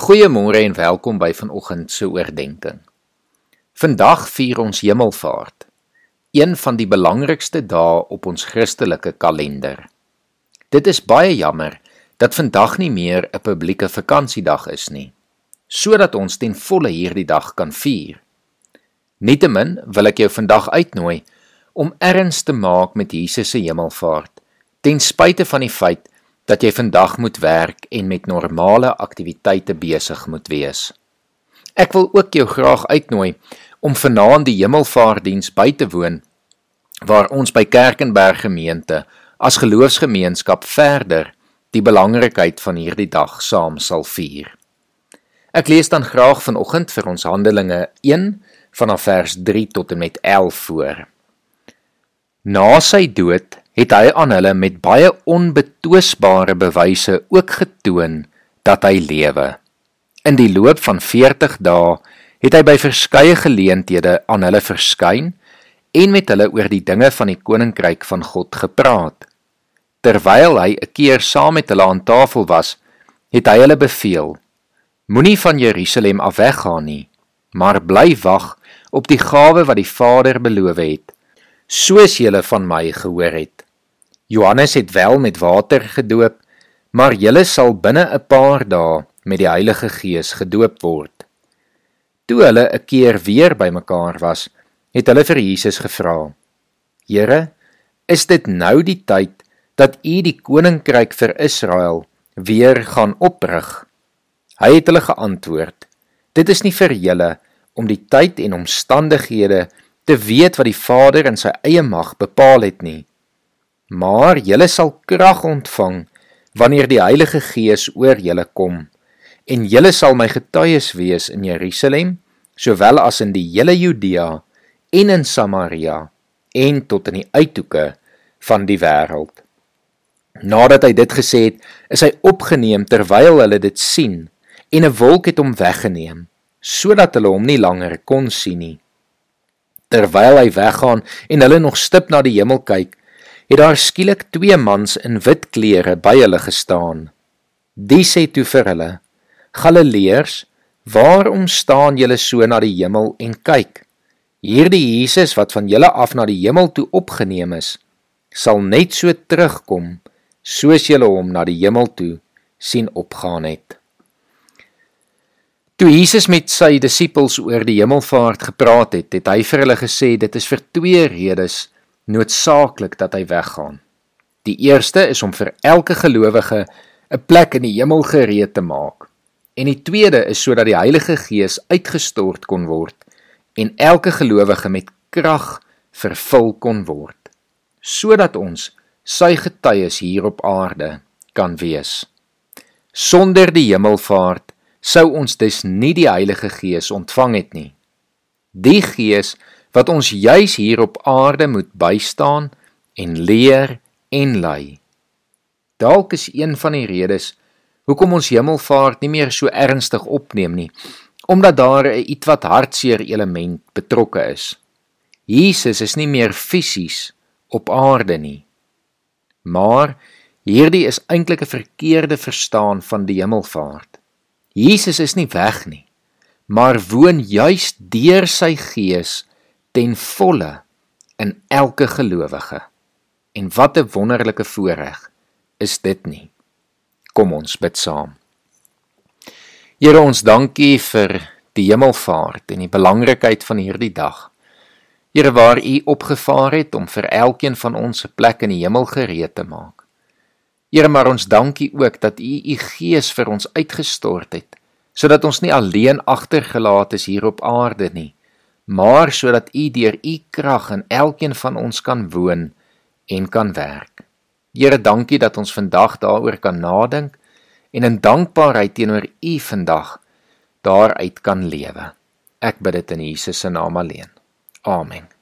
Goeiemôre en welkom by vanoggend se oordeenking. Vandag vier ons Hemelvaart, een van die belangrikste dae op ons Christelike kalender. Dit is baie jammer dat vandag nie meer 'n publieke vakansiedag is nie, sodat ons ten volle hierdie dag kan vier. Nietemin wil ek jou vandag uitnooi om erns te maak met Jesus se Hemelvaart, ten spyte van die feit dat jy vandag moet werk en met normale aktiwiteite besig moet wees. Ek wil ook jou graag uitnooi om vanaand die Hemelvaartdiens by te woon waar ons by Kerkenberg gemeente as geloofsgemeenskap verder die belangrikheid van hierdie dag saam sal vier. Ek lees dan graag vanoggend vir ons Handelinge 1 vanaf vers 3 tot en met 11 voor. Na sy dood het hy aan hulle met baie onbetwisbare bewyse ook getoon dat hy lewe. In die loop van 40 dae het hy by verskeie geleenthede aan hulle verskyn en met hulle oor die dinge van die koninkryk van God gepraat. Terwyl hy 'n keer saam met hulle aan tafel was, het hy hulle beveel: Moenie van Jerusalem af weggaan nie, maar bly wag op die gawe wat die Vader beloof het, soos julle van my gehoor het. Johannes het wel met water gedoop, maar julle sal binne 'n paar dae met die Heilige Gees gedoop word. Toe hulle 'n keer weer bymekaar was, het hulle vir Jesus gevra: Here, is dit nou die tyd dat U die koninkryk vir Israel weer gaan oprig? Hy het hulle geantwoord: Dit is nie vir julle om die tyd en omstandighede te weet wat die Vader in sy eie mag bepaal het nie maar julle sal krag ontvang wanneer die Heilige Gees oor julle kom. En julle sal my getuies wees in Jerusalem sowel as in die hele Judea en in Samaria en tot in die uithoeke van die wêreld. Nadat hy dit gesê het is hy opgeneem terwyl hulle dit sien en 'n wolk het hom weggeneem sodat hulle hom nie langer kon sien nie. Terwyl hy weggaan en hulle nog stip na die hemel kyk het daar skielik twee mans in wit klere by hulle gestaan. Die sê toe vir hulle: Galileërs, waarom staan julle so na die hemel en kyk? Hierdie Jesus wat van julle af na die hemel toe opgeneem is, sal net so terugkom soos julle hom na die hemel toe sien opgaan het. Toe Jesus met sy disippels oor die hemelvaart gepraat het, het hy vir hulle gesê dit is vir twee redes noodsaaklik dat hy weggaan. Die eerste is om vir elke gelowige 'n plek in die hemel gereed te maak. En die tweede is sodat die Heilige Gees uitgestort kon word en elke gelowige met krag vervul kon word sodat ons sy getuies hier op aarde kan wees. Sonder die hemelvaart sou ons dus nie die Heilige Gees ontvang het nie. Die Gees wat ons juis hier op aarde moet bystaan en leer en lei. Dalk is een van die redes hoekom ons hemelvaart nie meer so ernstig opneem nie, omdat daar 'n ietwat hartseer element betrokke is. Jesus is nie meer fisies op aarde nie. Maar hierdie is eintlik 'n verkeerde verstaan van die hemelvaart. Jesus is nie weg nie, maar woon juis deur sy gees ten volle in elke gelowige. En wat 'n wonderlike voorreg is dit nie. Kom ons bid saam. Here ons dankie vir die hemelvaart en die belangrikheid van hierdie dag. Here waar U opgevaar het om vir elkeen van ons 'n plek in die hemel gereed te maak. Here maar ons dankie ook dat U U Gees vir ons uitgestort het sodat ons nie alleen agtergelaat is hier op aarde nie maar sodat U deur U krag in elkeen van ons kan woon en kan werk. Here, dankie dat ons vandag daaroor kan nadink en in dankbaarheid teenoor U vandag daaruit kan lewe. Ek bid dit in Jesus se naam alleen. Amen.